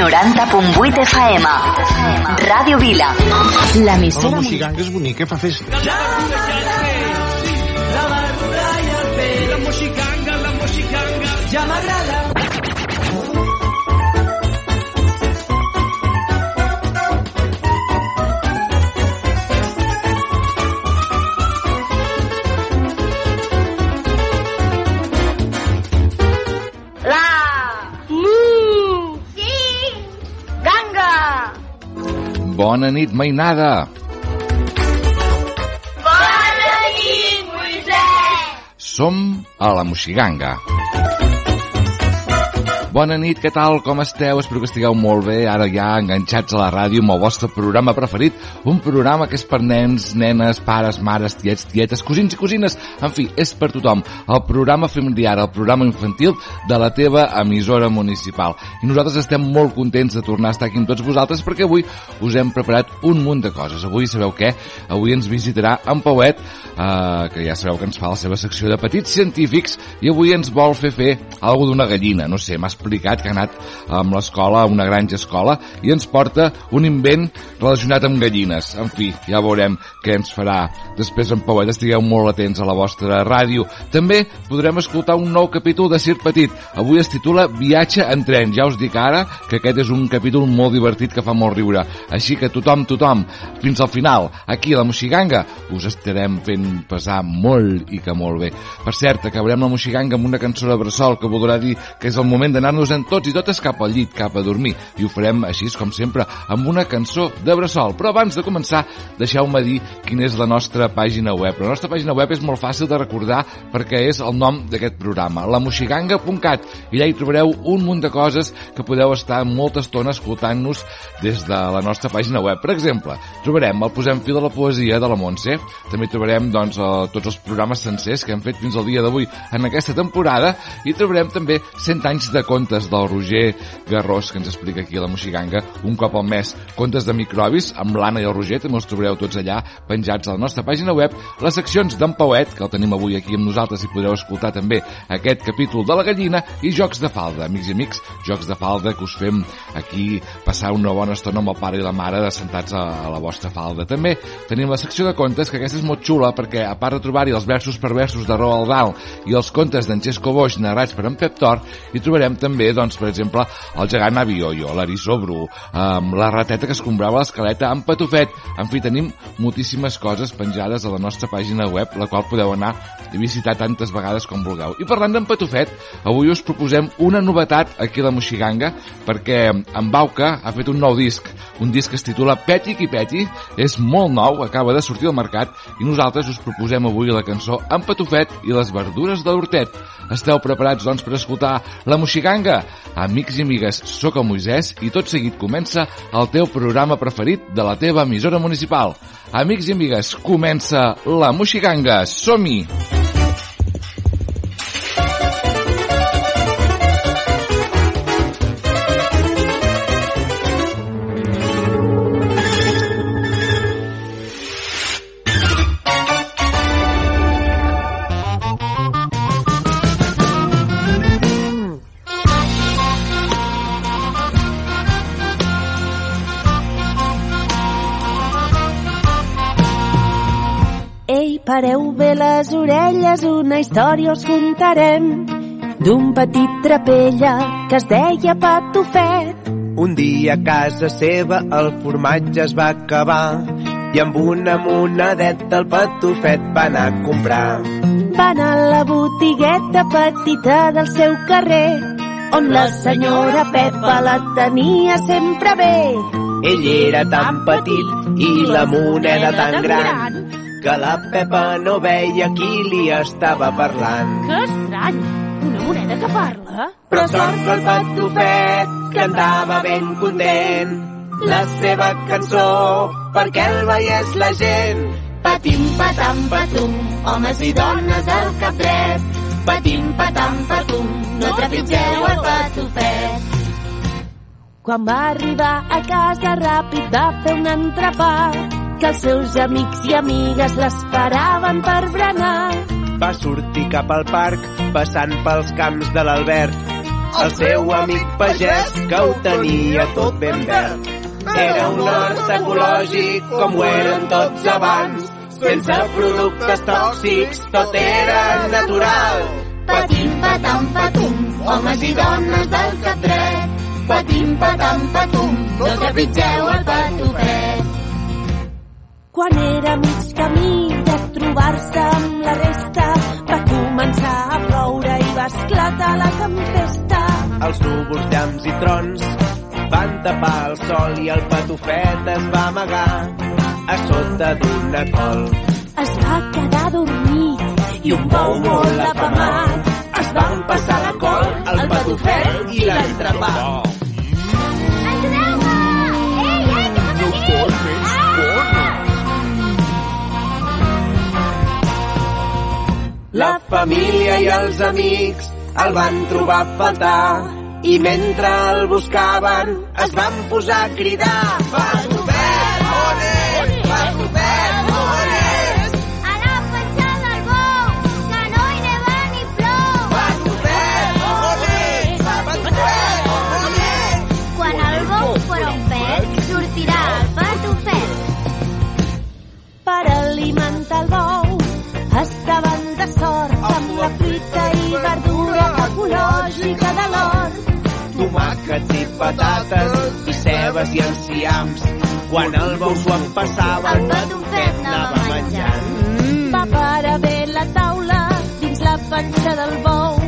90.8 FM. Ràdio Vila. La L'emissora... moxiganga és bonica, fa festa. La Bona nit, mainada! Bona nit, Moisès Som a la Moxiganga. Bona nit, què tal, com esteu? Espero que estigueu molt bé, ara ja enganxats a la ràdio amb el vostre programa preferit, un programa que és per nens, nenes, pares, mares, tiets, tietes, cosins i cosines, en fi, és per tothom. El programa familiar, el programa infantil de la teva emissora municipal. I nosaltres estem molt contents de tornar a estar aquí amb tots vosaltres perquè avui us hem preparat un munt de coses. Avui, sabeu què? Avui ens visitarà en Pauet, eh, que ja sabeu que ens fa la seva secció de petits científics, i avui ens vol fer fer alguna d'una gallina, no sé, m'ha que ha anat amb l'escola, una granja escola, i ens porta un invent relacionat amb gallines. En fi, ja veurem què ens farà. Després en Pauet estigueu molt atents a la vostra ràdio. També podrem escoltar un nou capítol de Cir Petit. Avui es titula Viatge en tren. Ja us dic ara que aquest és un capítol molt divertit que fa molt riure. Així que tothom, tothom, fins al final, aquí a la Moxiganga, us estarem fent passar molt i que molt bé. Per cert, acabarem la Moxiganga amb una cançó de bressol que voldrà dir que és el moment d'anar-nos en tots i totes cap al llit, cap a dormir. I ho farem així, com sempre, amb una cançó de bressol. Però abans de començar, deixeu-me dir quina és la nostra pàgina web. La nostra pàgina web és molt fàcil de recordar perquè és el nom d'aquest programa, lamoxiganga.cat, i allà hi trobareu un munt de coses que podeu estar molta estona escoltant-nos des de la nostra pàgina web. Per exemple, trobarem el Posem fil de la poesia de la Montse, també trobarem doncs, tots els programes sencers que hem fet fins al dia d'avui en aquesta temporada i trobarem també 100 anys de contes del Roger Garrós que ens explica aquí a la Moxiganga un cop al mes. Contes de microbis amb l'Anna i el Roger, també els trobareu tots allà penjats a la nostra pàgina web. Les seccions d'en Pauet, que el tenim avui aquí amb nosaltres i podreu escoltar també aquest capítol de la gallina i jocs de falda, amics i amics, jocs de falda que us fem aquí passar una bona estona amb el pare i la mare assentats a, a la vostra falda. També tenim la secció de contes, que aquesta és molt xula perquè a part de trobar-hi els versos per versos de Roald Dahl i els contes d'en Xesco Boix narrats per en Pep Tor, hi trobarem també, doncs, per exemple, el gegant Avioio, l'Arisó Bru, amb la rateta que escombrava l'escaleta amb Patufet. En fi, tenim moltíssimes coses penjades a la nostra pàgina web, la qual podeu anar a visitar tantes vegades com vulgueu. I parlant d'en Patufet, avui us proposem una novetat aquí a la Moxiganga, perquè en Bauca ha fet un nou disc, un disc que es titula Peti qui Peti, és molt nou, acaba de sortir al mercat, i nosaltres us proposem avui la cançó En Patufet i les verdures de l'Hortet. Esteu preparats, doncs, per escoltar la Moxiganga? Amics i amigues, sóc el Moisès i tot seguit comença el teu programa preferit de la teva emissora municipal. Amics i amigues, comença la Moxiganga. Som-hi! Ei, les orelles, una història us contarem d'un petit trapella que es deia Patufet. Un dia a casa seva el formatge es va acabar i amb una monedeta el patufet va anar a comprar. Va anar a la botigueta petita del seu carrer, on la senyora Pepa la tenia sempre bé. Ell era tan petit i la moneda tan gran que la Pepa no veia qui li estava parlant. Que estrany! Una moneda que parla? Però sort que el patufet cantava ben content la seva cançó perquè el veiés la gent. Patim, patam, patum, homes i dones al cap dret. Patim, patam, patum, no trepitgeu el patufet. Quan va arribar a casa ràpid va fer un entrepà que els seus amics i amigues l'esperaven per berenar. Va sortir cap al parc passant pels camps de l'Albert el seu amic pagès que ho tenia tot ben verd. Era un hort ecològic com ho eren tots abans, sense productes tòxics, tot era natural. Patim, patam, patum, homes i dones del cap dret. Patim, patam, patum, no trepitgeu el patufet. Quan era mig camí de trobar-se amb la resta, va començar a ploure i va esclatar la tempesta. Els núvols, llamps i trons van tapar el sol i el patufet es va amagar a sota d'una col. Es va quedar dormit i un bou molt apamat Es van passar la col, el patufet i l'entrepà. Ajudeu-me! Família i els amics el van trobar a faltar. I mentre el buscaven es van posar a cridar. Patufet, ecològica de l'hort. Tomàquets i patates i cebes i enciams. Quan el bou s'ho empassava, el patufet anava menjant. Va parar bé la taula dins la panxa del bou,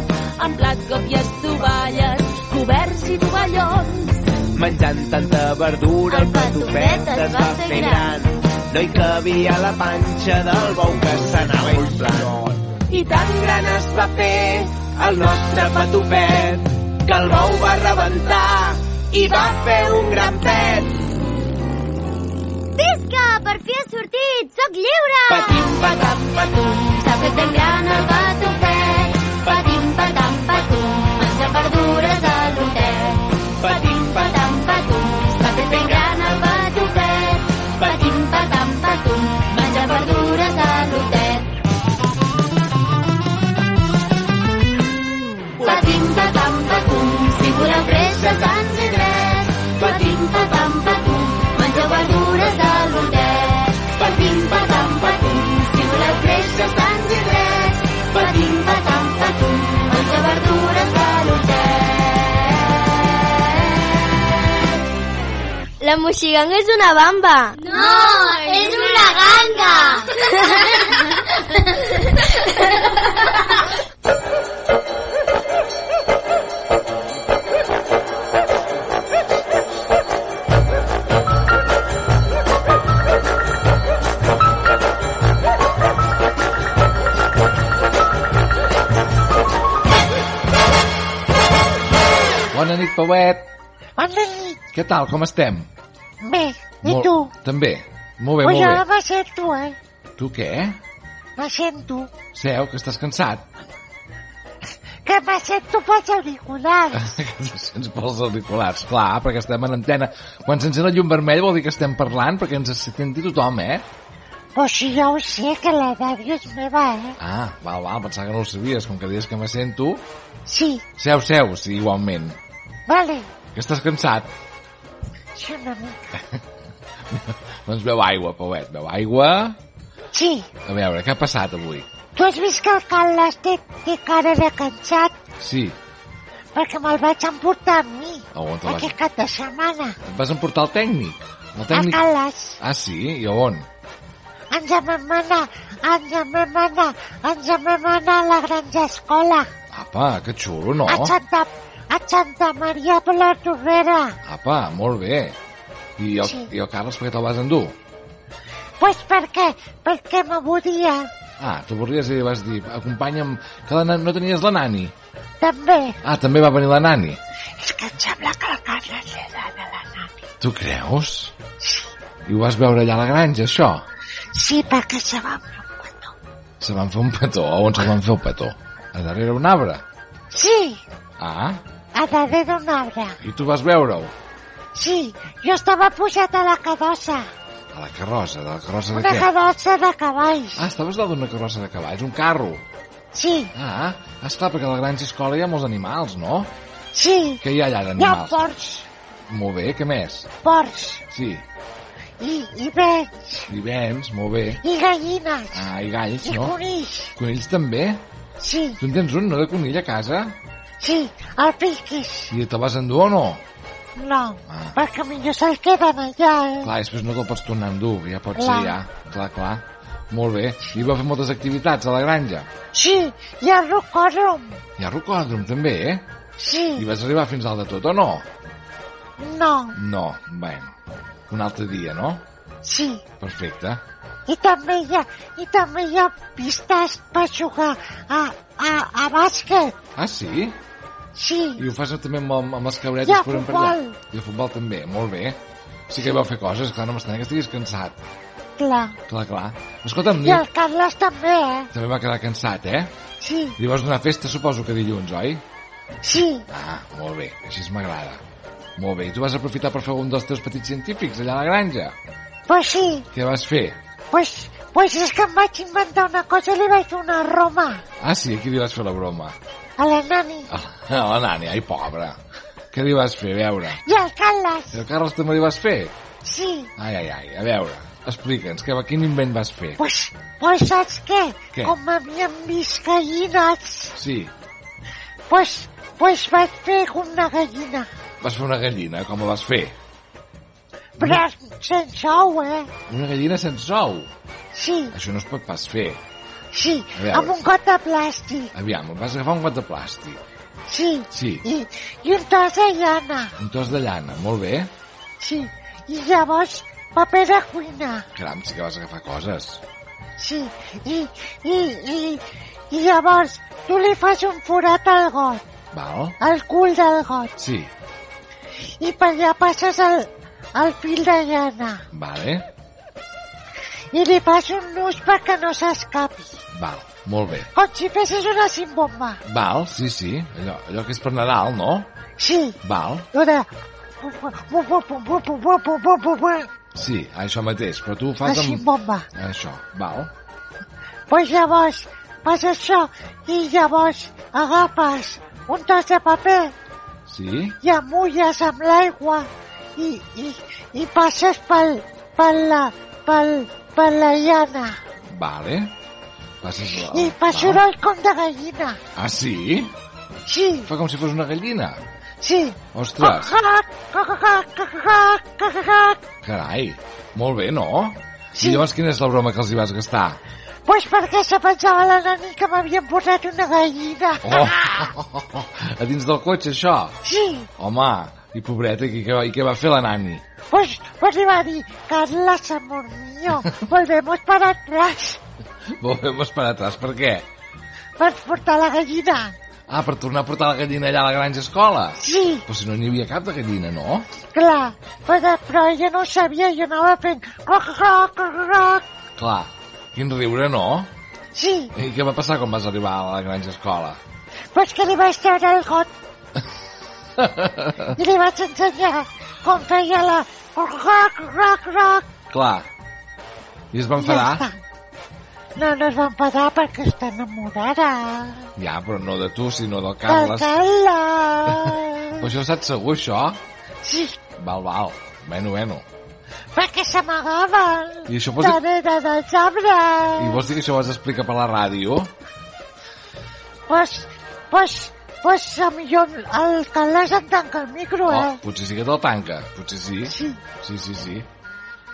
amb plat còpies tovalles, coberts i tovallons. Menjant tanta verdura, el patufet es va fer gran. No hi cabia la panxa del bou que s'anava inflant. I tan gran es va fer el nostre patufet que el bou va rebentar i va fer un gran pet. Visca, per fi ha sortit, sóc lliure! Patim, patam, patum, S'ha fet ben gran el patufet. La moixiganga és una bamba. No, és una ganga! Bona nit, Pauet. Bona nit. Què tal, com estem? Bé, i Molt- tu? També. Molt bé, Pues molt bé. me sento, eh? Tu què? Me sento. Seu, que estàs cansat. Que me sento pels auriculars. Sents pels auriculars. Clar, perquè estem en antena. Quan s'encén el llum vermell vol dir que estem parlant perquè ens senti tothom, eh? Pues si jo ho sé, que la ràdio és meva, eh? Ah, val, val, pensava que no ho sabies. Com que dius que me sento... Sí, Seu, seu, sí, igualment. vale. Que estàs cansat? Sí, una mica. Doncs beu aigua, Pauet, beu aigua. Sí, A veure, què ha passat avui? tu has vist que el Carles té, té cara de cansat Sí, perquè me'l vaig emportar amb mi a vas? aquest cap de setmana. Et vas emportar el tècnic? El tècnic... Carles. Ah, sí? I a on? Ens en vam anar, ens en vam anar, ens en vam anar a la granja escola. Apa, que xulo, no? A Santa, a Santa Maria de la Torrera. Apa, molt bé. I el, Sí. i el Carles per què te'l vas endur? Pues per què? Perquè m'avorria. Ah, t'avorries i vas dir, acompanya'm, que la, no tenies la nani. També. Ah, també va venir la nani. És que em sembla que el Carles li agrada la nani. Tu creus? I ho vas veure allà a la granja, això? Sí, perquè se va amb un petó. Se van fer un petó. A on se van fer el petó? A darrere un arbre. Sí, Ah, a darrere d'un arbre. i tu vas veure-ho? Sí, jo estava pujat a la cadossa. A la carrossa, de la carrossa de Una què? cadossa de cavalls. Ah, estaves dalt d'una carrossa de cavalls, un carro. Sí, Ah, esclar, perquè a la granja escola hi ha molts animals, no? Sí, Què hi ha allà hi ha d'animals? porcs, Molt bé, què més? porcs, Sí, i, i bens, i vens, molt bé. i gallines, Ah, i galls, i no? conills. Conills també? Sí, Tu en tens un, no, de conill a casa? sí, el piquis. I te'l vas endur o no? No, Ah. perquè millor se'l queden allà, eh? Clar, després no te'l pots tornar a endur, ja pot Clar. ser ja. Clar, clar. Molt bé. I va fer moltes activitats a la granja. Sí, i el rocòdrom. Hi ha rocòdrom també, eh? I Sí, vas arribar fins al de tot o no? no, No, bueno. Un altre dia, no? sí. Perfecte. I també hi ha, i també hi ha pistes per jugar a, a, a bàsquet. Ah, sí? Sí, I ho fas també amb, amb, les cabretes I allà? futbol. I a futbol també, molt bé. Sí que vau fer coses, clar, no m'estranya que estiguis cansat. clar. Clar, clar. Escolta'm, I el Carles també, eh? també va quedar cansat, eh? Sí, Li vas donar festa, suposo que dilluns, oi? sí, Ah, molt bé, així m'agrada. Molt bé, i tu vas aprofitar per fer un dels teus petits científics allà a la granja? pues sí. Què vas fer? Pues, pues és que em vaig inventar una cosa i li vaig fer una Roma Ah, sí? Aquí li vas fer la broma? A la nani. A la nani, ai, pobra. Què li vas fer, a veure? I el Carles, I el Carles també li vas fer? sí. Ai, ai, ai, a veure, explica'ns, què, quin invent vas fer? Pues, pues saps què? Què? Com m'havien vist gallines, Sí, pues, pues vaig fer una gallina. vas fer una gallina, com la vas fer? Però sense ou, eh? Una gallina sense ou? Sí, Això no es pot pas fer. Sí, amb un got de plàstic. Aviam, vas agafar un got de plàstic. Sí, Sí, i, i un tros de llana. un tros de llana, molt bé. Sí, i llavors paper de cuina. Caram, sí que vas agafar coses. Sí, i, i, i, i llavors tu li fas un forat al got, Val? al cul del got, Sí, i per allà passes el, el fil de llana vale, i li fas un nus perquè no s'escapi, val, molt bé. com si fessis una cimbomba. Val, sí, sí, allò, allò que és per Nadal, no? Sí, Val, lo de... La sí, això mateix, però tu ho fas amb... cimbomba. Això, val, Pues llavors fas això i llavors agafes un tros de paper sí, i amulles amb l'aigua i, i, i passes pel, pel, la, pel, per la llana vale. Passes la... i fa soroll com de gallina. Ah, sí? Sí, Fa com si fos una gallina. sí. Ostres, Pues carai, molt bé, no? I llavors quina és la broma que els hi vas gastar? perquè se pensava la nani que m'havien posat una gallina. Oh, a dins del cotxe, això? Sí, Home, i pobreta, i què, va- i què va fer la nani? Pues, pues li va dir, Carlas, amor mío, volvemos para atrás Volvemos para atrás, per què? per portar la gallina. Ah, per tornar a portar la gallina allà a la granja escola? Sí, Però si no n'hi havia cap de gallina, no? clar, però, però ella no ho sabia, jo anava fent... Croc, croc, croc. Clar, quin riure, no? Sí, I què va passar quan vas arribar a la granja escola? pues que li vaig treure el got i li vaig ensenyar com feia la... Croc, croc, croc. Clar. I es va ja enfadar? està. No, no es va enfadar perquè està enamorada. Ja, però no de tu, sinó del Del Carles. Carles. Però això ho saps segur, això? Sí, Val, val. Bueno, bueno. perquè s'amagaven I això vols darrere dels arbres. I vols dir que això ho has d'explicar per la ràdio? Pues, pues, pues a millor el Carles em tanca el micro, Oh, eh? potser sí que te'l tanca. Potser sí. Sí. Sí, sí, sí.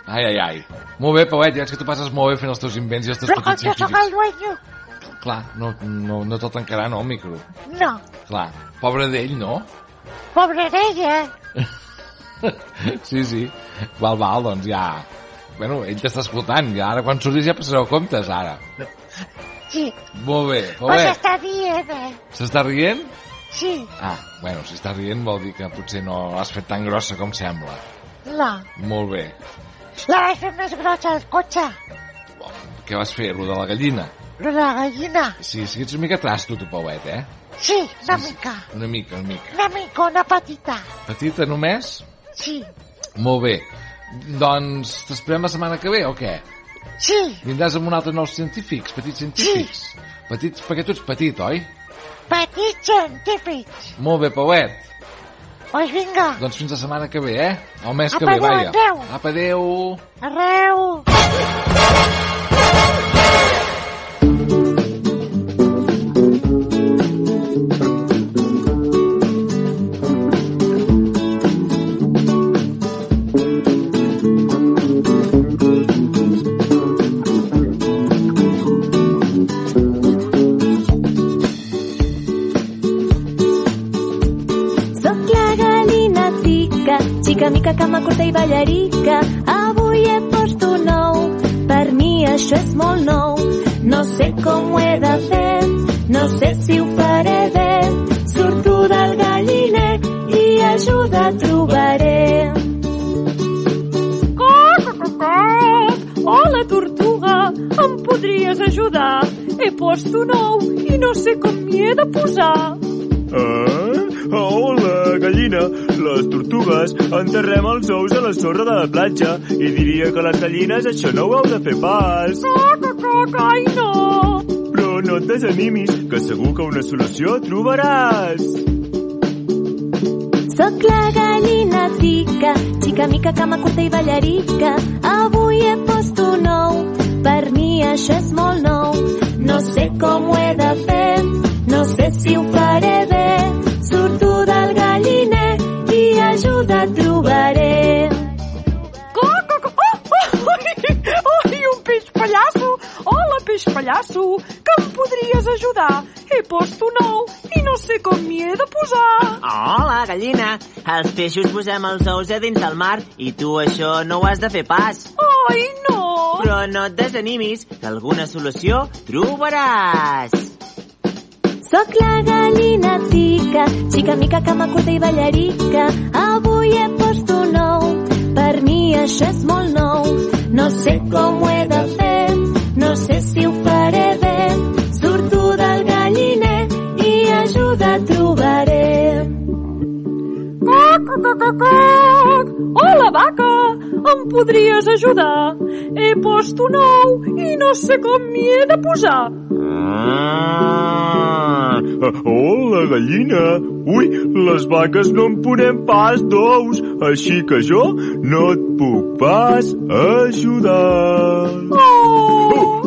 Ai, ai, ai. Molt bé, Pauet, ja és que tu passes molt bé fent els teus invents i els teus Però com petits jo sóc el científics. dueño, Clar, no, no, no te'l tancarà, no, el micro. no. Clar, pobre d'ell, no? Pobre d'ella. sí, sí. Val, val, doncs ja... Bueno, ell t'està escoltant, ja ara quan surtis ja passareu comptes, ara. Sí, Molt bé, pues Pauet. està dient, eh? S'està rient? Sí, Ah, bueno, si està rient vol dir que potser no l'has fet tan grossa com sembla. no. Molt bé. La vaig fer més grossa al cotxe. Què vas fer, lo de la gallina? Lo de la gallina. Sí, sí, ets una mica trasto, tu, Pauet, eh? Sí, una Sí, sí. mica. Una mica, una mica. Una mica, una petita. Petita només? Sí, Molt bé. Doncs t'esperem la setmana que ve, o què? Sí, Vindràs amb un altre nous científics, petits científics. Petits, perquè tu ets petit, oi? petits científics. Molt bé, Pauet. Pues vinga, Doncs fins la setmana que ve, eh? El mes que Apa, ve, adéu, vaja. adéu. Apa, adéu. arreu. Cama curta i ballarica. Avui he post un nou, per mi això és molt nou. No sé com ho he de fer, no sé si ho faré bé. Surto del galliner i ajuda trobaré. Hola, tortuga! Em podries ajudar? He post un ou i no sé com m'hi he de posar. Hola, gallina. Les tortugues enterrem els ous a la sorra de la platja i diria que les gallines això no ho heu de fer pas. Caca, caca, ai no! Però no et desanimis, que segur que una solució trobaràs. Soc la gallina tica, xica mica, cama curta i ballarica. Avui he post un nou, per mi això és molt nou. No sé com ho he de He post un ou i no sé com m'hi he de posar. Hola, gallina. Els peixos posem els ous a dins del mar i tu això no ho has de fer pas. Ai, no! Però no et desanimis, que alguna solució trobaràs. Soc la gallina tica, xica mica, cama curta i ballarica. Avui he post un nou, per mi això és molt nou. No sé com ho cac, cac, cac. Hola, vaca! Em podries ajudar? He post un ou i no sé com m'hi he de posar. Ah, hola, gallina. Ui, les vaques no en ponem pas d'ous, així que jo no et puc pas ajudar. Oh!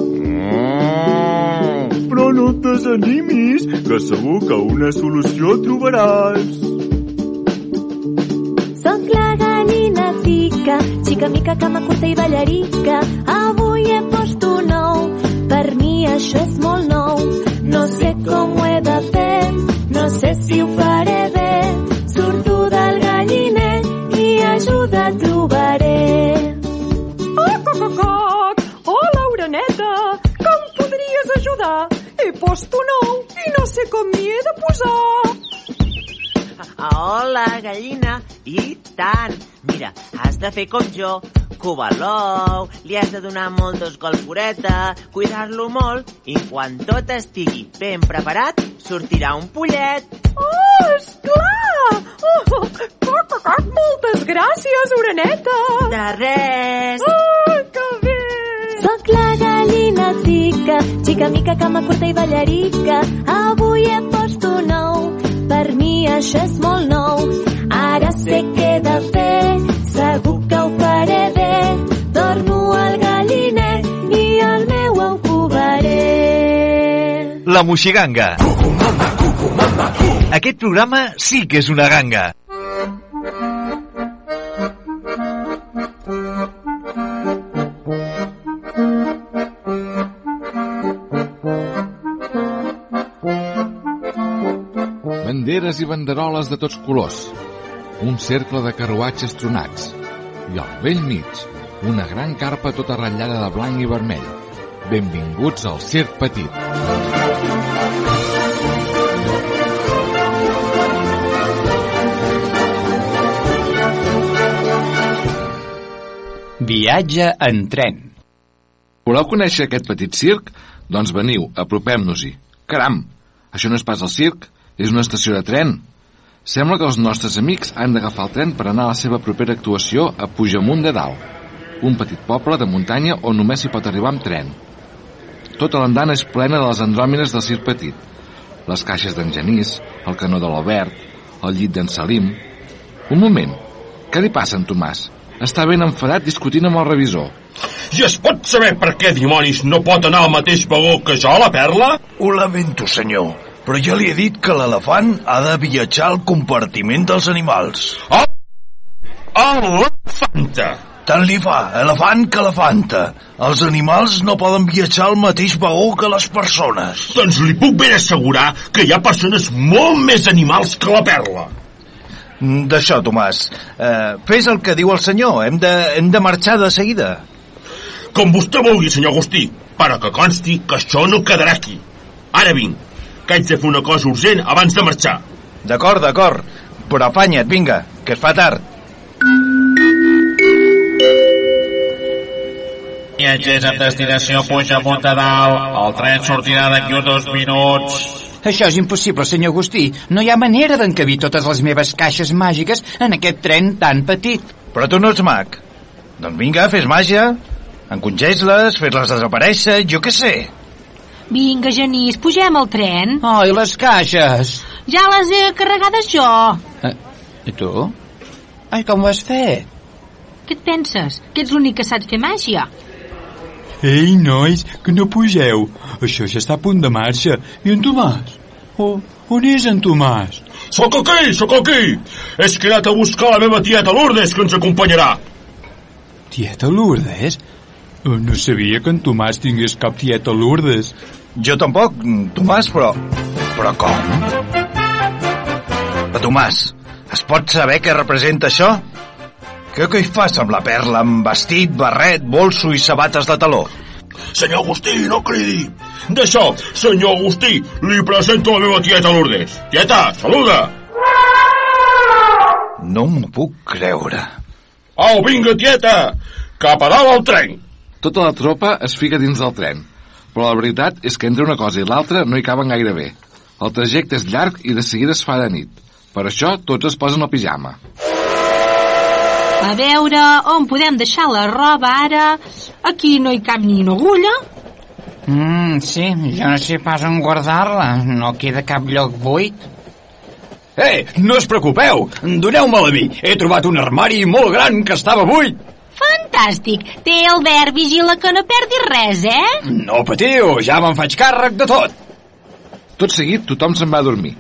Ah, Però no et desanimis, que segur que una solució trobaràs. Xica mica, cama curta i ballarica. Avui he post un nou, per mi això és molt nou. No sé com ho he de fer, no sé si ho faré bé. Surto del galliner i ajuda trobaré. Cac, cac, cac. Hola, oreneta! Que em podries ajudar? He post un ou i no sé com m'hi he de posar. Hola, gallina. I tant. Mira, has de fer com jo. Covar l'ou, li has de donar moltes golforeta, cuidar-lo molt i quan tot estigui ben preparat, sortirà un pollet. Oh, esclar! Oh, cac, cac, cac. Moltes gràcies, oreneta! De res! Oh, que bé! Soc la gallina tica, xica mica, cama curta i ballarica. Avui he post un nou, això és molt nou. Ara sé què he de fer, segur que ho faré bé. Dormo al galliner i el meu ou covaré. La Moixiganga. Aquest programa sí que és una ganga. Banderes i banderoles de tots colors. Un cercle de carruatges tronats. I al vell mig, una gran carpa tota ratllada de blanc i vermell. Benvinguts al Circ Petit. Viatge en tren. Voleu conèixer aquest petit circ? Doncs veniu, apropem-nos-hi. Caram, això no és pas el circ, és una estació de tren. Sembla que els nostres amics han d'agafar el tren per anar a la seva propera actuació a Pujamunt de Dalt, un petit poble de muntanya on només s'hi pot arribar amb tren. Tota l'andana és plena de les andròmines del circ petit. Les caixes d'en Genís, el canó de l'Albert, el llit d'en Salim... Un moment. Què li passa, en Tomàs? Està ben enfadat discutint amb el revisor. I es pot saber per què dimonis no pot anar al mateix vagó que jo, la Perla? Ho lamento, senyor, però jo li he dit que l'elefant ha de viatjar al compartiment dels animals. Oh! Elefanta! Tant li fa, elefant que elefanta. Els animals no poden viatjar al mateix vagó que les persones. Doncs li puc ben assegurar que hi ha persones molt més animals que la Perla. Mm, D'això, Tomàs. Eh, fes el que diu el senyor. Hem de, hem de marxar de seguida. Com vostè vulgui, senyor Agustí, però que consti que això no quedarà aquí. Ara vinc, que haig de fer una cosa urgent abans de marxar. D'acord, d'acord. Però afanya't, vinga, que es fa tard. Viatgers amb destinació Puigdemont de Dalt. El tren sortirà d'aquí uns dos minuts. Això és impossible, senyor Agustí. No hi ha manera d'encabir totes les meves caixes màgiques en aquest tren tan petit. Però tu no ets mag. Doncs vinga, fes màgia. Encongeix-les, fes-les desaparèixer, jo què sé. Vinga, Genís, pugem al tren. Oh, i les caixes? Ja les he carregades jo. Eh, I tu? Ai, com ho has fet? Què et penses? Que ets l'únic que saps fer màgia? Ei, nois, que no pugeu. Això ja està a punt de marxa. I en Tomàs? Oh, on és en Tomàs? Sóc aquí, sóc aquí! És que he anat a buscar la meva tieta Lourdes, que ens acompanyarà. Tieta Lourdes? Oh, no sabia que en Tomàs tingués cap tieta Lourdes. Jo tampoc, Tomàs, però... Però com? Però, Tomàs, es pot saber què representa això? Què, hi fas amb la perla, amb vestit, barret, bolso i sabates de taló? Senyor Agustí, no cridi! D'això, senyor Agustí, li presento la meva tieta Lourdes. Tieta, saluda! No m'ho puc creure. Au, vinga, tieta! Cap a dalt al tren! Tota la tropa es fica dins del tren, però la veritat és que entre una cosa i l'altra no hi caben gaire bé. El trajecte és llarg i de seguida es fa de nit. Per això tots es posen el pijama. A veure, on podem deixar la roba ara? Aquí no hi cap ni una agulla. Mm, sí, jo no sé pas on guardar-la. No queda cap lloc buit. Ei, no us preocupeu, doneu-me-la a mi. He trobat un armari molt gran que estava buit. Fantàstic. Té Albert, vigila que no perdis res, eh? No patiu, ja me'n faig càrrec de tot. Tot seguit tothom se'n va a dormir.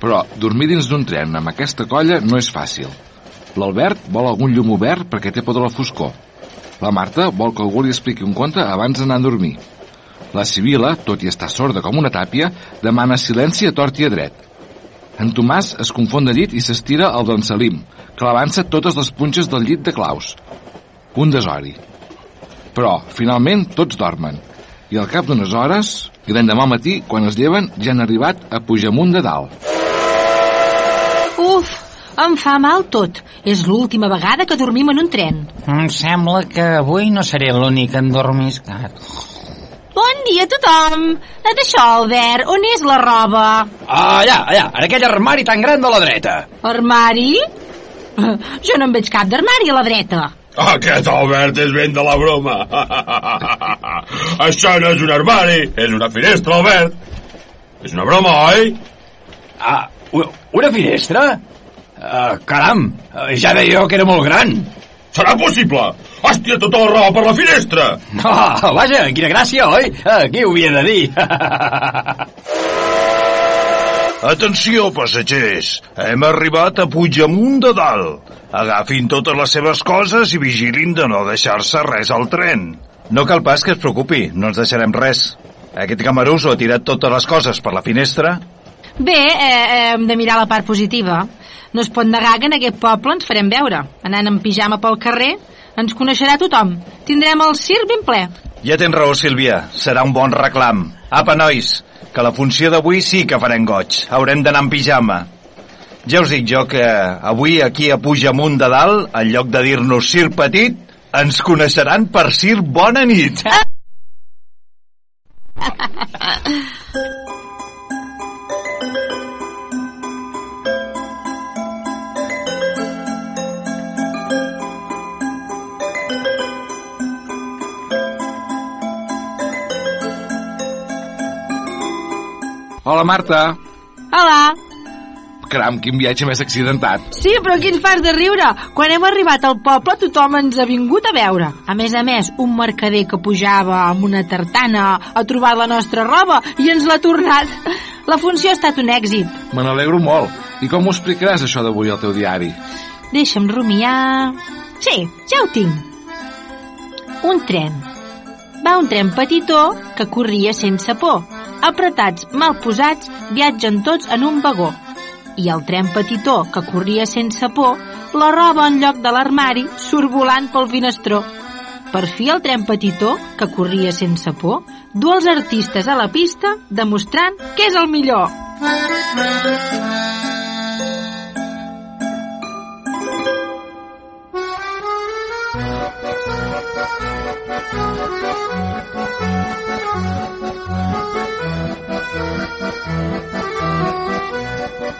Però dormir dins d'un tren amb aquesta colla no és fàcil. L'Albert vol algun llum obert perquè té por de la foscor. La Marta vol que algú li expliqui un conte abans d'anar a dormir. La Sibila, tot i estar sorda com una tàpia, demana silenci a tort i a dret. En Tomàs es confon de llit i s'estira al d'en Salim, clavant-se totes les punxes del llit de claus. Un desori. Però, finalment, tots dormen. I al cap d'unes hores, i l'endemà al matí, quan es lleven, ja han arribat a Pujamunt de Dalt. Uf, em fa mal tot. És l'última vegada que dormim en un tren. Em sembla que avui no seré l'únic endormiscat. Bon dia a tothom. D'això, Albert, on és la roba? Allà, allà, en aquell armari tan gran de la dreta. Armari? Jo no en veig cap d'armari a la dreta. Aquest Albert és ben de la broma. Això no és un armari, és una finestra, Albert. És una broma, oi? Ah, una, finestra? Uh, caram, ja deia jo que era molt gran. Serà possible? Has tirat tota la roba per la finestra? Oh, vaja, quina gràcia, oi? Uh, qui ho havia de dir? Atenció, passatgers! Hem arribat a Puigdemunt de Dalt. Agafin totes les seves coses i vigilin de no deixar-se res al tren. No cal pas que es preocupi, no ens deixarem res. Aquest camarús ho ha tirat totes les coses per la finestra. Bé, eh, hem de mirar la part positiva. No es pot negar que en aquest poble ens farem veure. Anant en pijama pel carrer, ens coneixerà tothom. Tindrem el circ ben ple. Ja tens raó, Sílvia. Serà un bon reclam. Apa, nois, que la funció d'avui sí que farem goig. Haurem d'anar en pijama. Ja us dic jo que avui aquí a Pujamunt de Dalt, en lloc de dir-nos Sir Petit, ens coneixeran per Sir Bona Nit. Hola, Marta. Hola. Caram, quin viatge més accidentat. Sí, però ens fas de riure. Quan hem arribat al poble tothom ens ha vingut a veure. A més a més, un mercader que pujava amb una tartana ha trobat la nostra roba i ens l'ha tornat. La funció ha estat un èxit. Me n'alegro molt. I com ho explicaràs, això d'avui al teu diari? Deixa'm rumiar... Sí, ja ho tinc. Un tren. Va un tren petitó que corria sense por. Apretats, mal posats, viatgen tots en un vagó. I el tren petitó que corria sense por, la roba en lloc de l'armari surt volant pel finestró. Per fi el tren petitó, que corria sense por, du els artistes a la pista demostrant que és el millor.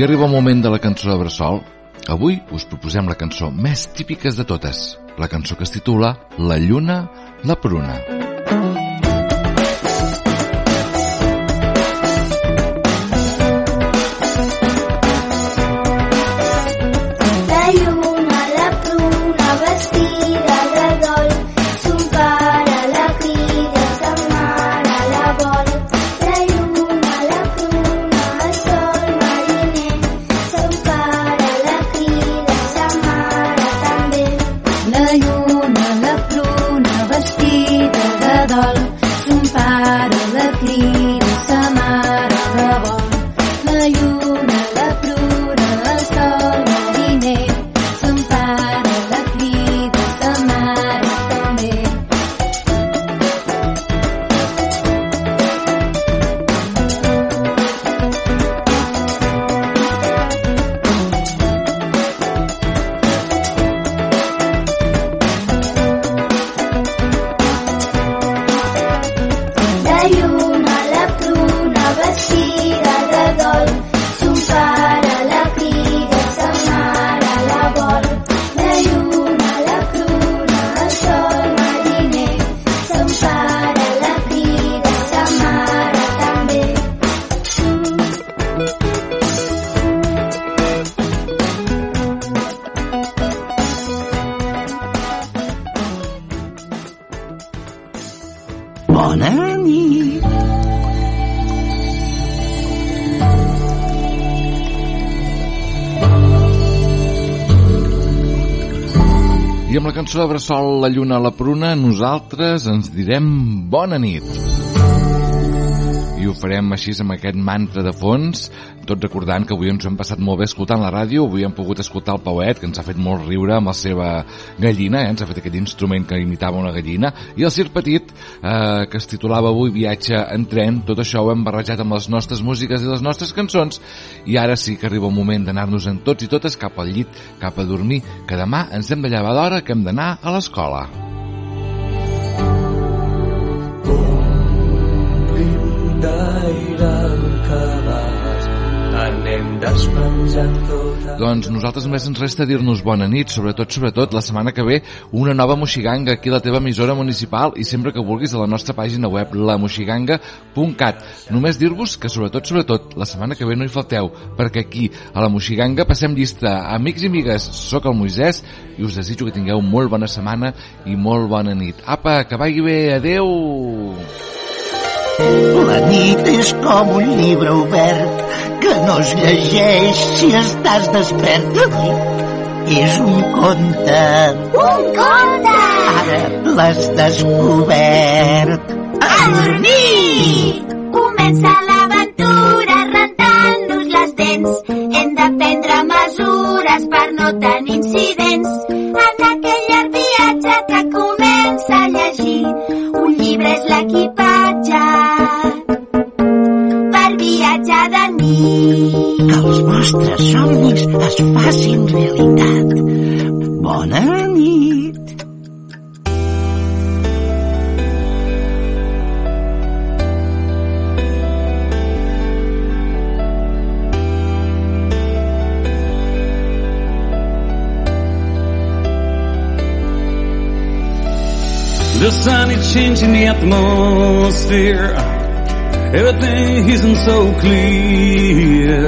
I arriba el moment de la cançó de Bressol. Avui us proposem la cançó més típiques de totes, la cançó que es titula La lluna, la pruna. La Bona nit. I amb la cançó de Bressol, La lluna a la pruna, nosaltres ens direm bona nit. Ho farem així amb aquest mantra de fons, tot recordant que avui ens hem passat molt bé escoltant la ràdio, avui hem pogut escoltar el Pauet, que ens ha fet molt riure amb la seva gallina, eh? ens ha fet aquest instrument que imitava una gallina, i el Circ Petit, eh, que es titulava avui Viatge en tren, tot això ho hem barrejat amb les nostres músiques i les nostres cançons, i ara sí que arriba el moment d'anar-nos en tots i totes cap al llit, cap a dormir, que demà ens hem de llevar d'hora que hem d'anar a l'escola. Anem tota Doncs nosaltres només ens resta dir-nos bona nit, sobretot, sobretot, la setmana que ve una nova moxiganga aquí a la teva emissora municipal i sempre que vulguis a la nostra pàgina web lamoxiganga.cat. Només dir-vos que sobretot, sobretot, la setmana que ve no hi falteu, perquè aquí a la moxiganga passem llista. Amics i amigues, sóc el Moisès i us desitjo que tingueu molt bona setmana i molt bona nit. Apa, que vagi bé, adeu! La nit és com un llibre obert que no es llegeix si estàs despert. La nit és un conte. Un conte! Ara l'has descobert. A dormir! Comença l'aventura rentant-nos les dents. Hem de prendre mesures per no tenir incidents. En aquell llarg viatge que comença a llegir, un llibre és Els vostres somnis es facin realitat. Bona nit! The sun is changing the atmosphere Everything isn't so clear.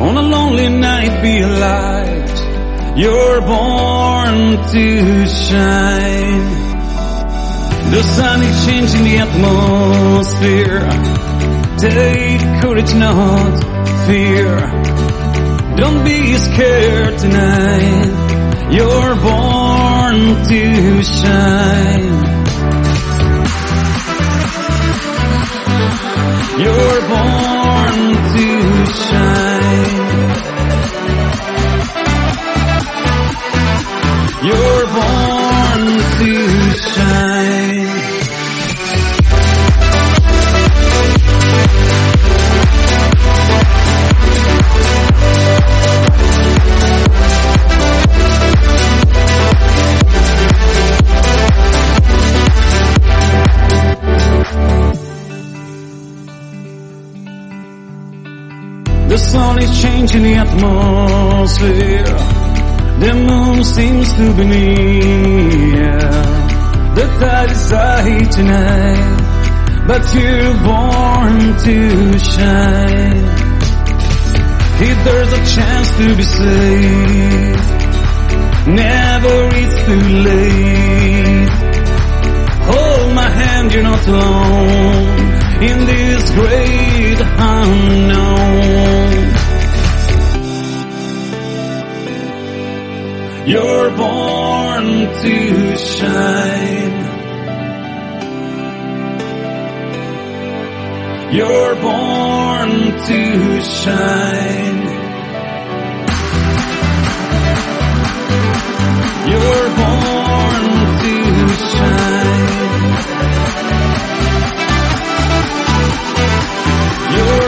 On a lonely night, be a light. You're born to shine. The sun is changing the atmosphere. Take courage, not fear. Don't be scared tonight. You're born to shine. You're born to shine. You're born to shine. Sun is changing the atmosphere. The moon seems to be near. The tide is high tonight, but you're born to shine. If there's a chance to be saved, never is too late. Hold my hand, you're not alone You're born to shine. You're born to shine. You're born to shine. You're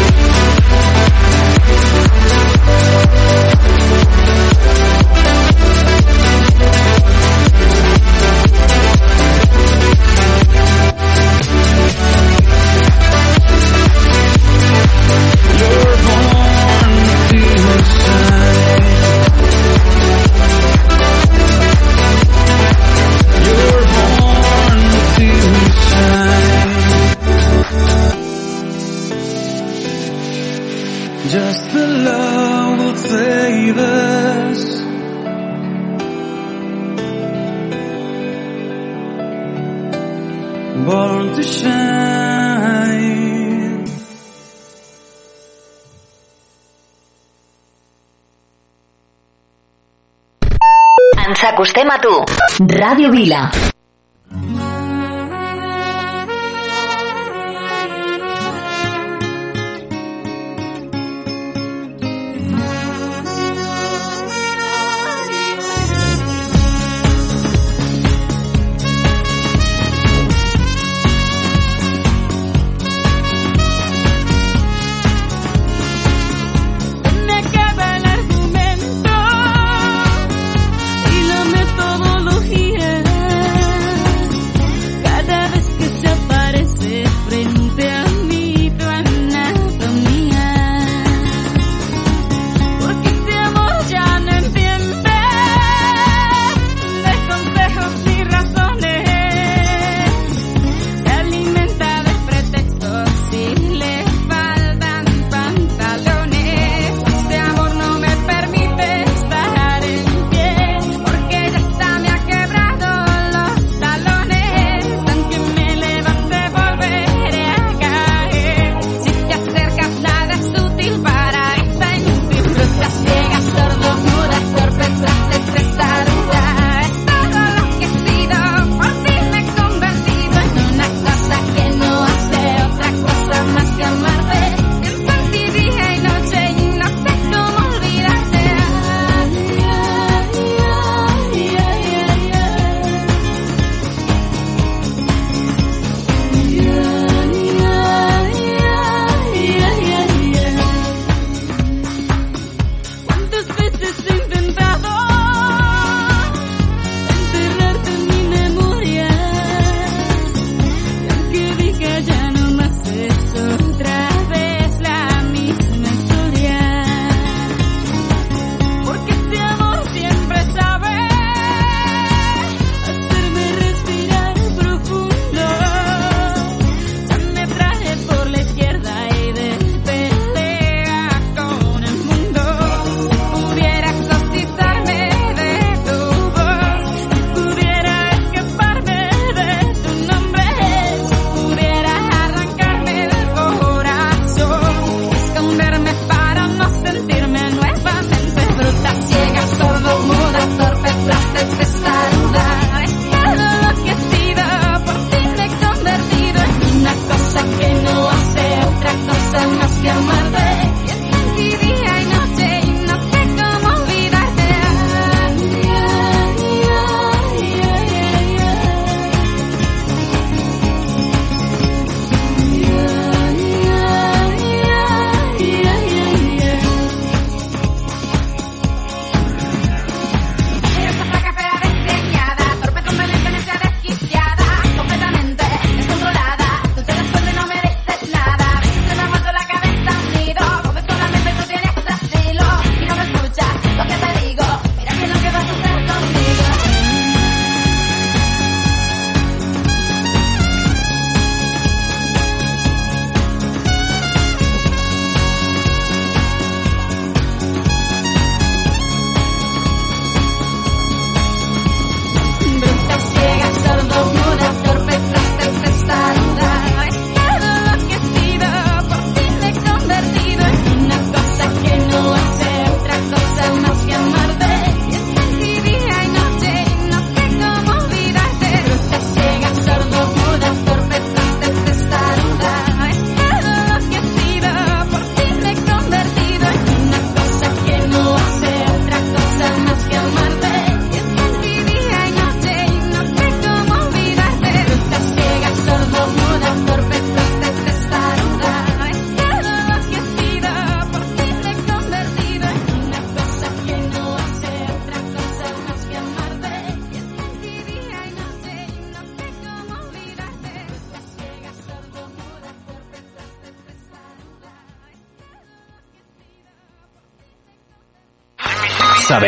Ens acostem a tu. Ràdio Vila.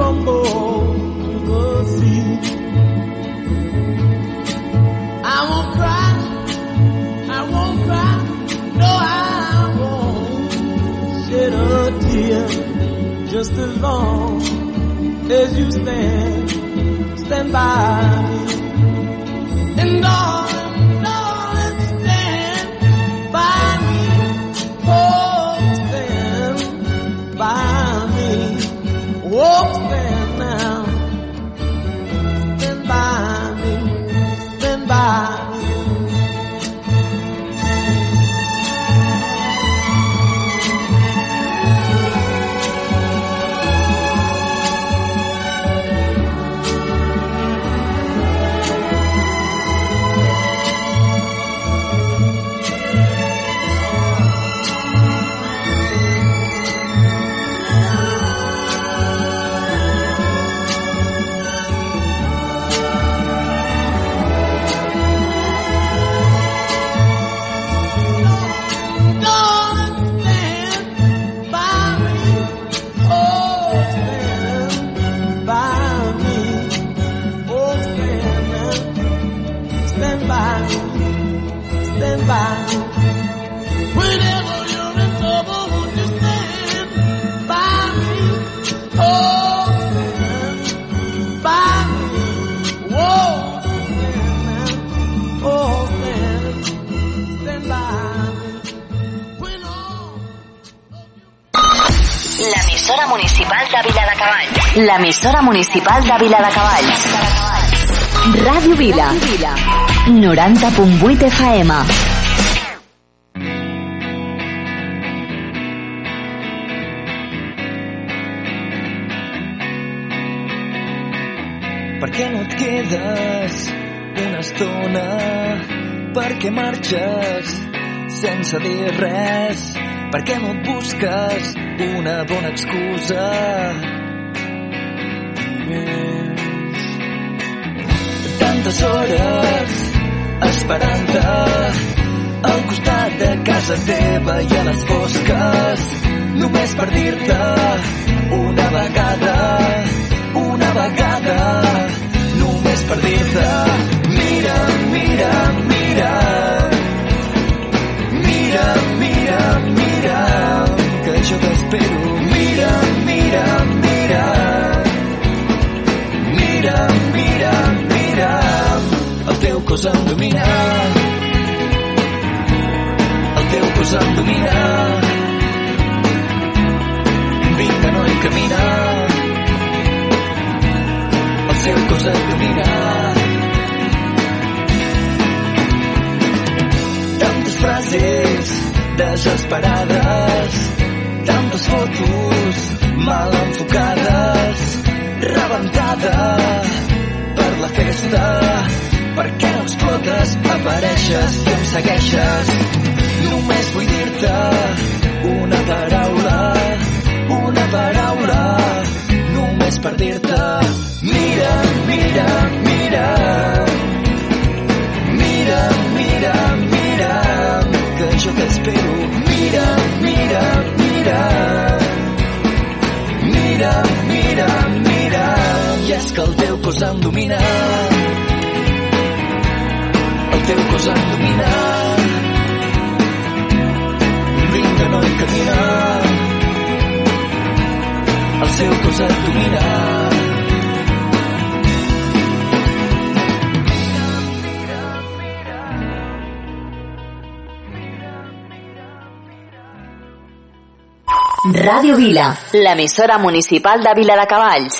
crumble to the sea. I won't cry, I won't cry, no I won't shed a tear just as long as you stand, stand by me. And darling, Viladecavalls. L'emissora municipal de Viladecavalls. Ràdio Vila. 90.8 FM. Per què no et quedes una estona? Per què marxes sense dir res? Per què no et busques una bona excusa? Tantes hores esperant-te al costat de casa teva i a les fosques només per dir-te una vegada una vegada només per dir-te mira, mira, mira mira, mira, mira que jo t'espero mira, mira, mira. Mira, mira, mira. El teu cos em domina el teu cos em domina vinga noi camina el seu cos et domina frases desesperades tantes fotos mal enfocades rebentada per la festa per què no explotes, apareixes i em segueixes. Només vull dir-te una paraula, una paraula, només per dir-te mira, mira, mira. Mira, mira, mira, cos em domina. El teu cos em domina. Vinga, noi, camina. El seu cos et domina. Ràdio Vila, l'emissora municipal de Vila de Cavalls.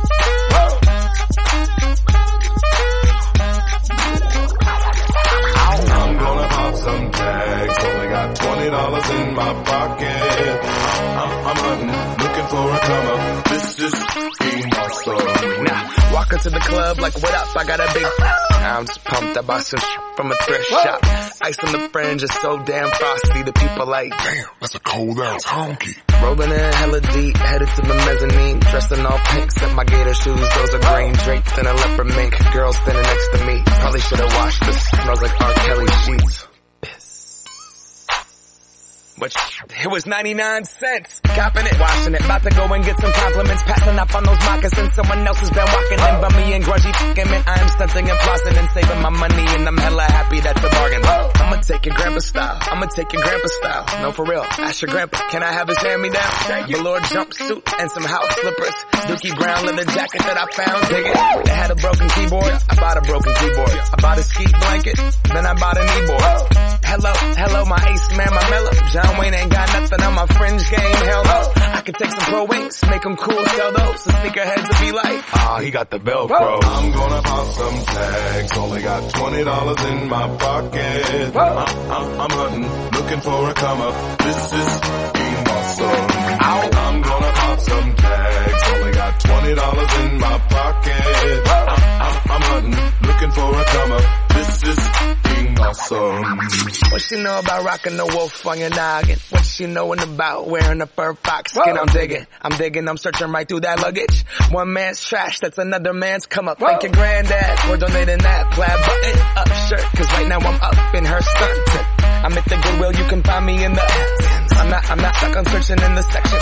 got twenty dollars in my pocket. I'm, I'm hunting, looking for a come up. This is awesome. Now, walk into the club like, what up? I got a big. I'm just pumped. I bought some from a thrift shop. Ice on the fringe is so damn frosty. The people like, damn, that's a cold ass honky. Rolling in hella deep, headed to the mezzanine. Dressed in all pink, set my gator shoes. Those are green drapes and a leopard mink. Girl standing next to me. Probably should have washed this. Smells like R. Kelly sheets. Which, it was 99 cents. Copping it, washing it. About to go and get some compliments. Passing up on those moccasins. Someone else has been walking in bummy and grungy fucking man. I am stunting and flossing and saving my money and I'm hella happy that's a bargain. I'ma take your grandpa style. I'ma take your grandpa style. No, for real. Ask your grandpa. Can I have his hand me down? Velour jumpsuit and some house slippers. Dookie brown leather jacket that I found. Dig it. Had a broken keyboard. I bought a broken keyboard. I bought a ski blanket. Then I bought a kneeboard. Hello, hello, my ace man, my mellow. John Wayne ain't got nothing on my fringe game. Hell no. I could take some pro wings, make them cool, sell those. The sneakerheads will be like, ah, he got the Velcro. I'm gonna pop some tags. Only got twenty dollars in my pocket. I'm, I'm, I'm hunting, looking for a come up. This is being awesome. I'm gonna pop some tags. Only got twenty dollars in my pocket. I'm, I'm, I'm hunting, looking for a come up. This is awesome. What she know about rocking the wolf on your noggin? What she knowin' about wearing a fur fox skin? I'm digging, I'm digging, I'm searching right through that luggage. One man's trash, that's another man's come up. Thank your granddad for donating that plaid button up shirt. Cause right now I'm up in her skirt. I'm at the Goodwill, you can find me in the I'm not, I'm not stuck on searching in the section.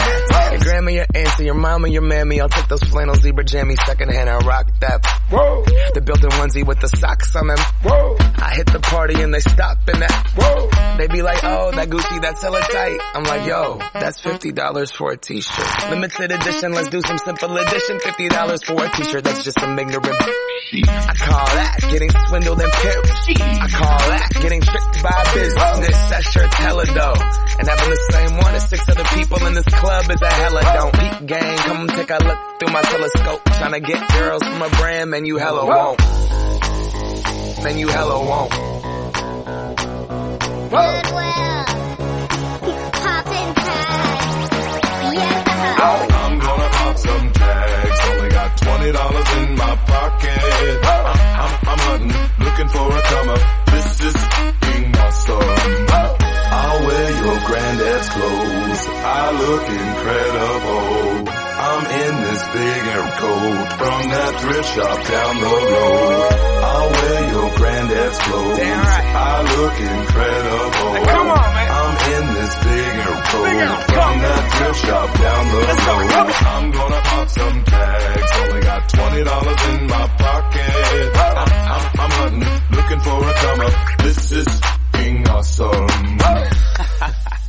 Your grandma, your auntie, your mama, your mammy. I'll take those flannel zebra jammies secondhand and rock that. Whoa. The built-in onesie with the socks on them. Whoa. I hit the party and they stop in that. Whoa. They be like, oh, that Gucci, that's hella tight. I'm like, yo, that's $50 for a t-shirt. Limited edition, let's do some simple edition. $50 for a t-shirt, that's just some ignorant I call that getting swindled and pimped. I call that getting tricked by business. That shirt's hella dope. And having the same one as six other people in this club is a hella don't. Peep gang, come take a look through my telescope. Trying to get girls from a brand, man, you hella won't. Man, you hella won't. Goodwill. I look incredible. I'm in this big air coat from that thrift shop down the road. I'll wear your granddad's clothes. I look incredible. Come on, man. I'm in this big air coat from that thrift shop down the road. Go, I'm gonna pop some tags. Only got twenty dollars in my pocket. I'm, I'm, I'm hunting, looking for a come up. This is being awesome.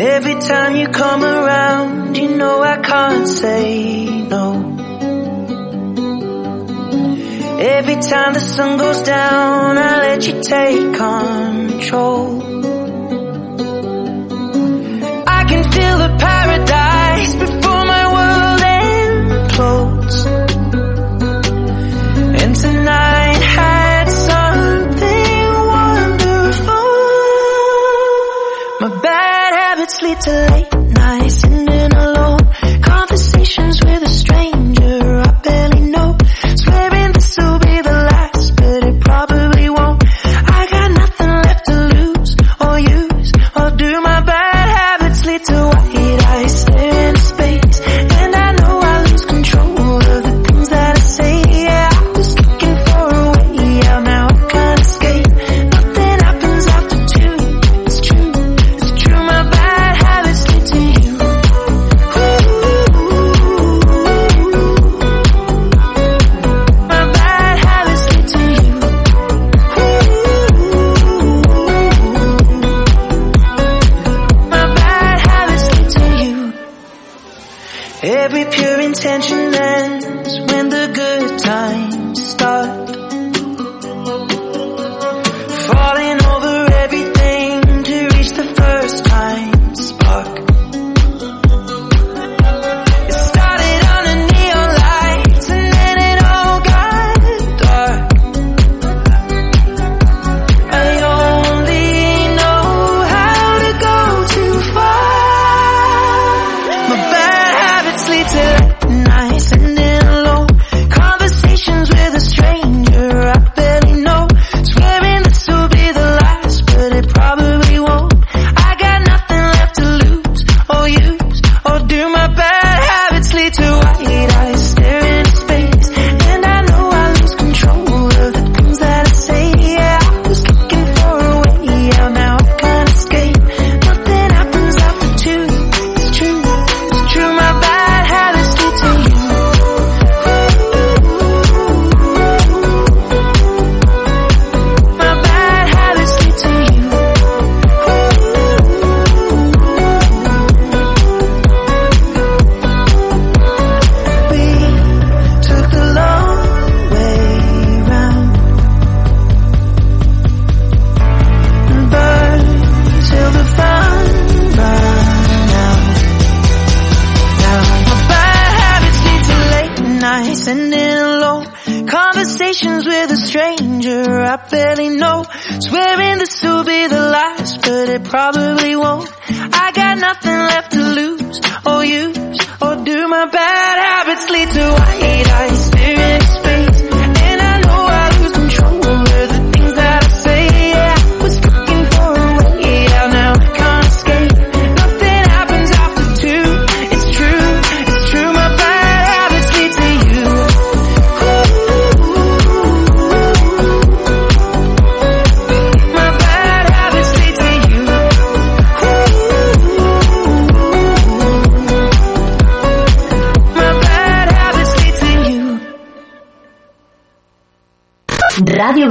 Every time you come around, you know I can't say no. Every time the sun goes down, I let you take control. I can feel the paradise.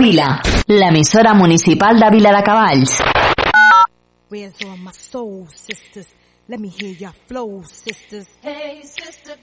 Vila, l'emissora municipal de Vila de Cavalls. Where's all my soul, sisters? Let me hear your flow, sisters. Hey, sister.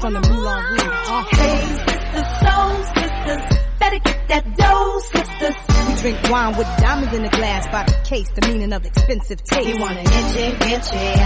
From the Moulin Rouge. Uh, Hey, sisters, soul sisters, better get that dough, sisters. we drink wine with diamonds in the glass by the case, the meaning of expensive taste. You want an inche, inche, ay,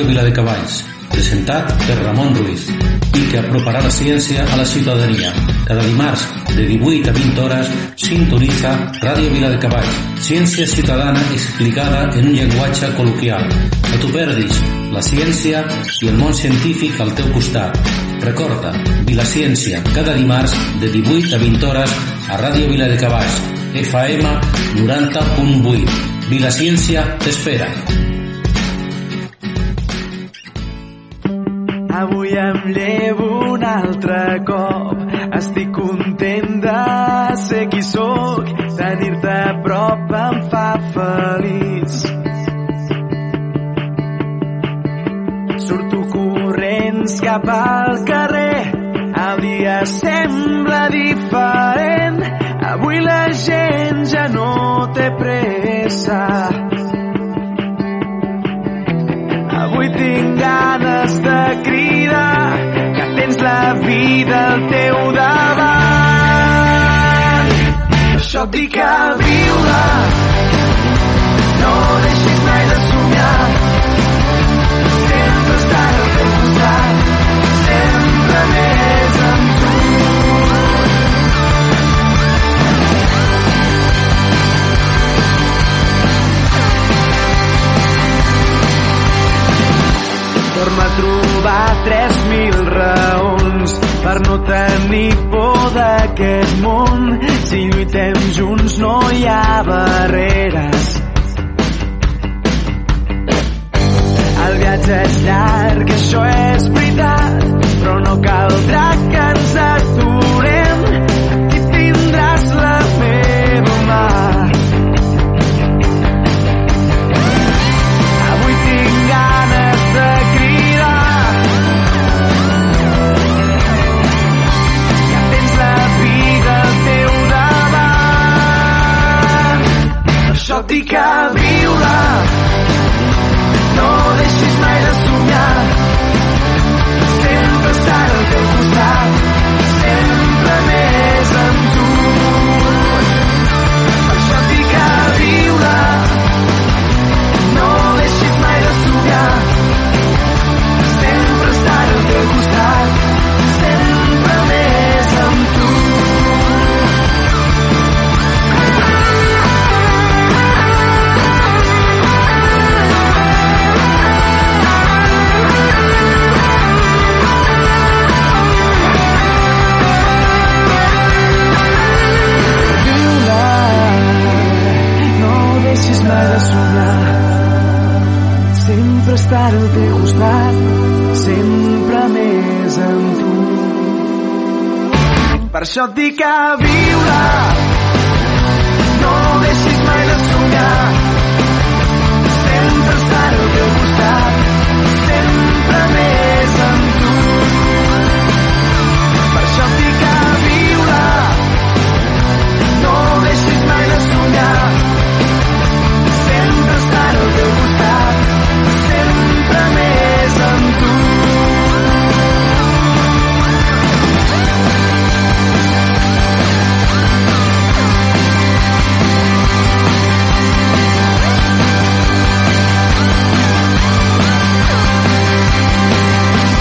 Ràdio Viladecavalls, presentat per Ramon Ruiz i que aproparà la ciència a la ciutadania. Cada dimarts, de 18 a 20 hores, sintonitza Ràdio Viladecavalls, ciència ciutadana explicada en un llenguatge col·loquial. No t'ho perdis, la ciència i el món científic al teu costat. Recorda, Vilaciència, cada dimarts, de 18 a 20 hores, a Ràdio Viladecavalls, FM 90.8. Vilaciència t'espera. Avui em llevo un altre cop. Estic content de ser qui sóc. Tenir-te a prop em fa feliç. Surto corrents cap al carrer. El dia sembla diferent. Avui la gent ja no té pressa. Avui tinc ganes de cridar que tens la vida al teu davant. Això et dic a viure, no deixis mai de trobar 3.000 raons per no tenir por d'aquest món. Si lluitem junts no hi ha barreres. El viatge és llarg, això és veritat, però no caldrà que ens aturem. Aquí tindràs la meva mà. Sempre